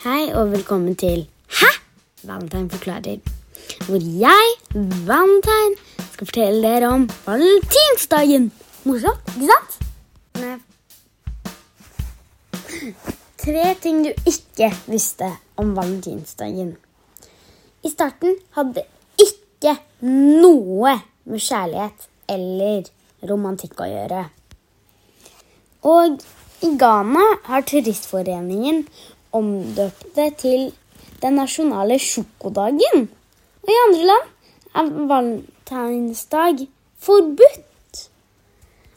Hei og velkommen til Hæ? Valentine forklarer. Hvor jeg, Valentine, skal fortelle dere om valentinsdagen. Morsomt, ikke sant? Nei. Tre ting du ikke visste om valentinsdagen. I starten hadde ikke noe med kjærlighet eller romantikk å gjøre. Og i Ghana har Turistforeningen omdøpt det til den nasjonale sjokodagen. Og i andre land er valentinsdag forbudt.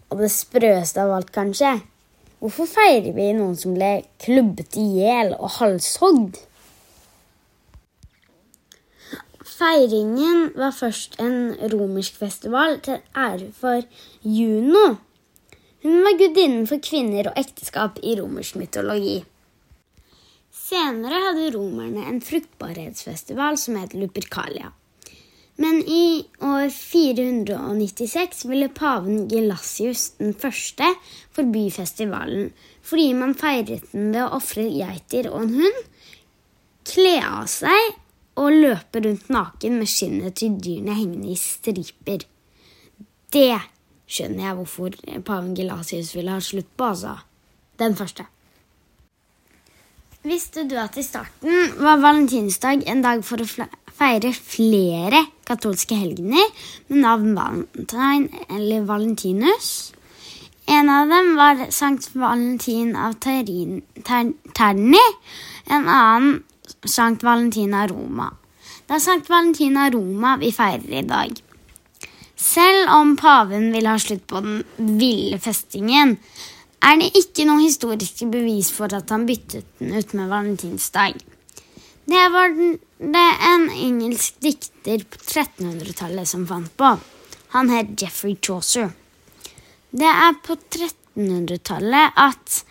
Og det sprøeste av alt, kanskje. Hvorfor feirer vi noen som ble klubbet i hjel og halshogd? Feiringen var først en romersk festival til ære for Juno. Hun var gudinnen for kvinner og ekteskap i romersk mytologi. Senere hadde romerne en fruktbarhetsfestival som het Lupercalia. Men i år 496 ville paven Gelasius den første forby festivalen fordi man feiret den ved å ofre geiter og en hund, kle av seg og løpe rundt naken med skinnet til dyrene hengende i striper. Det skjønner jeg hvorfor paven Gelasius ville ha slutt på, altså. Den første. Visste du at i starten var valentinsdag en dag for å feire flere katolske helgener med navn Valentine eller Valentinus? En av dem var Sankt Valentin av Terni, en annen Sankt Valentin av Roma. Det er Sankt Valentin av Roma vi feirer i dag. Selv om paven vil ha slutt på den ville festingen, er det ikke noe historiske bevis for at han byttet den ut med valentinsdag. Det var det en engelsk dikter på 1300-tallet som fant på. Han het Jeffrey Chaucer. Det er på 1300-tallet at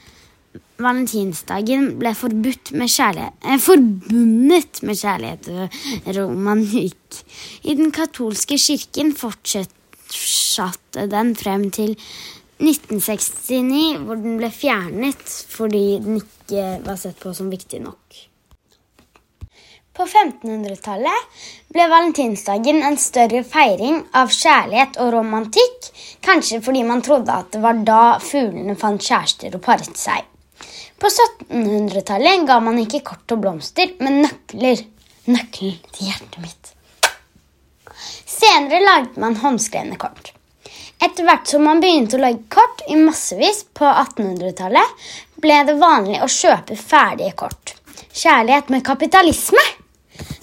valentinsdagen ble med eh, forbundet med kjærlighet og romanikk. I den katolske kirken fortsatte den frem til 1969, hvor den ble fjernet fordi den ikke var sett på som viktig nok. På 1500-tallet ble valentinsdagen en større feiring av kjærlighet og romantikk, kanskje fordi man trodde at det var da fuglene fant kjærester og paret seg. På 1700-tallet ga man ikke kort og blomster, men nøkler. Nøkkelen til hjertet mitt. Senere laget man håndskrevne kort. Etter hvert som man begynte å lage kort i massevis på 1800-tallet, ble det vanlig å kjøpe ferdige kort. Kjærlighet med kapitalisme.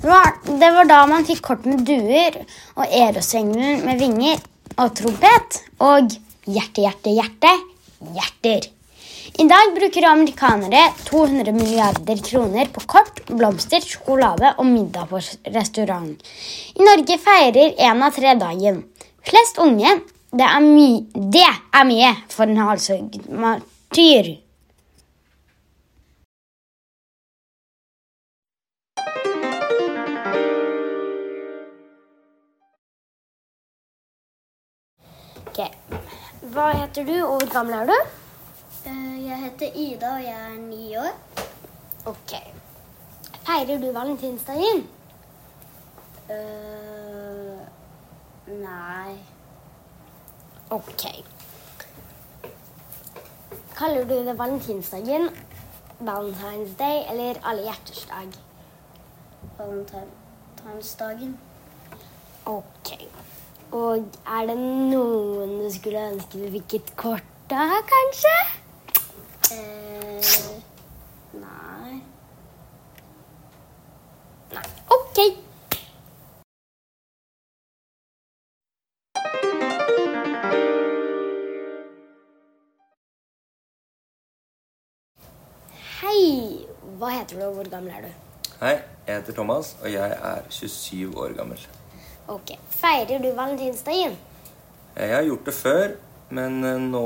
Det var, det var da man fikk kort med duer og erosengelen med vinger og trompet og hjerte, hjerte, hjerte, hjerter. I dag bruker amerikanere 200 milliarder kroner på kort, blomster, sjokolade og middag på restaurant. I Norge feirer én av tre dagen. Flest unge det er, my det er mye for en halshugd martyr. Ok. Hva heter du, og hvor gammel er du? Eh, Jeg heter Ida, og jeg er ni år. Ok. Feirer du valentinsdagen? Uh, nei Ok. Kaller du det valentinsdagen, Valentine's Day eller alle hjerters dag? Valentinsdagen. Ok. Og er det noen du skulle ønske du fikk et kort av, kanskje? Eh, nei Nei. Ok. Hei. Hva heter du, og hvor gammel er du? Hei, jeg heter Thomas, og jeg er 27 år gammel. Ok. Feirer du valentinsdagen? Jeg har gjort det før, men eh, nå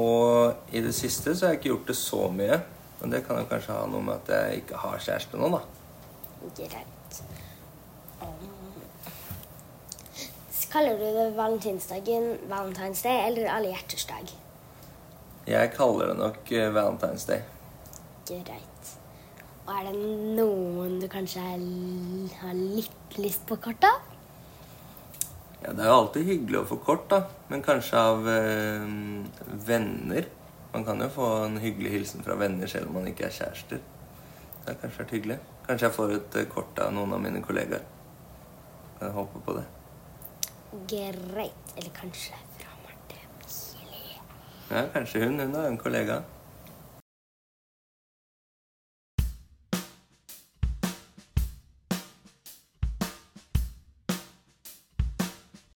i det siste så har jeg ikke gjort det så mye. Men det kan jo kanskje ha noe med at jeg ikke har kjæreste nå, da. Greit. Kaller du det valentinsdagen, Valentine's Day eller alle hjerters dag? Jeg kaller det nok eh, Valentine's Day. Greit. Og er det noen du kanskje er- har litt lyst på kort av? Ja, Det er jo alltid hyggelig å få kort, da. Men kanskje av øh, venner. Man kan jo få en hyggelig hilsen fra venner selv om man ikke er kjærester. Det har kanskje vært hyggelig. Kanskje jeg får et eh, kort av noen av mine kollegaer. Jeg håpe på det. Greit. Eller kanskje fra Marte. Ja, kanskje hun. Hun er en kollega.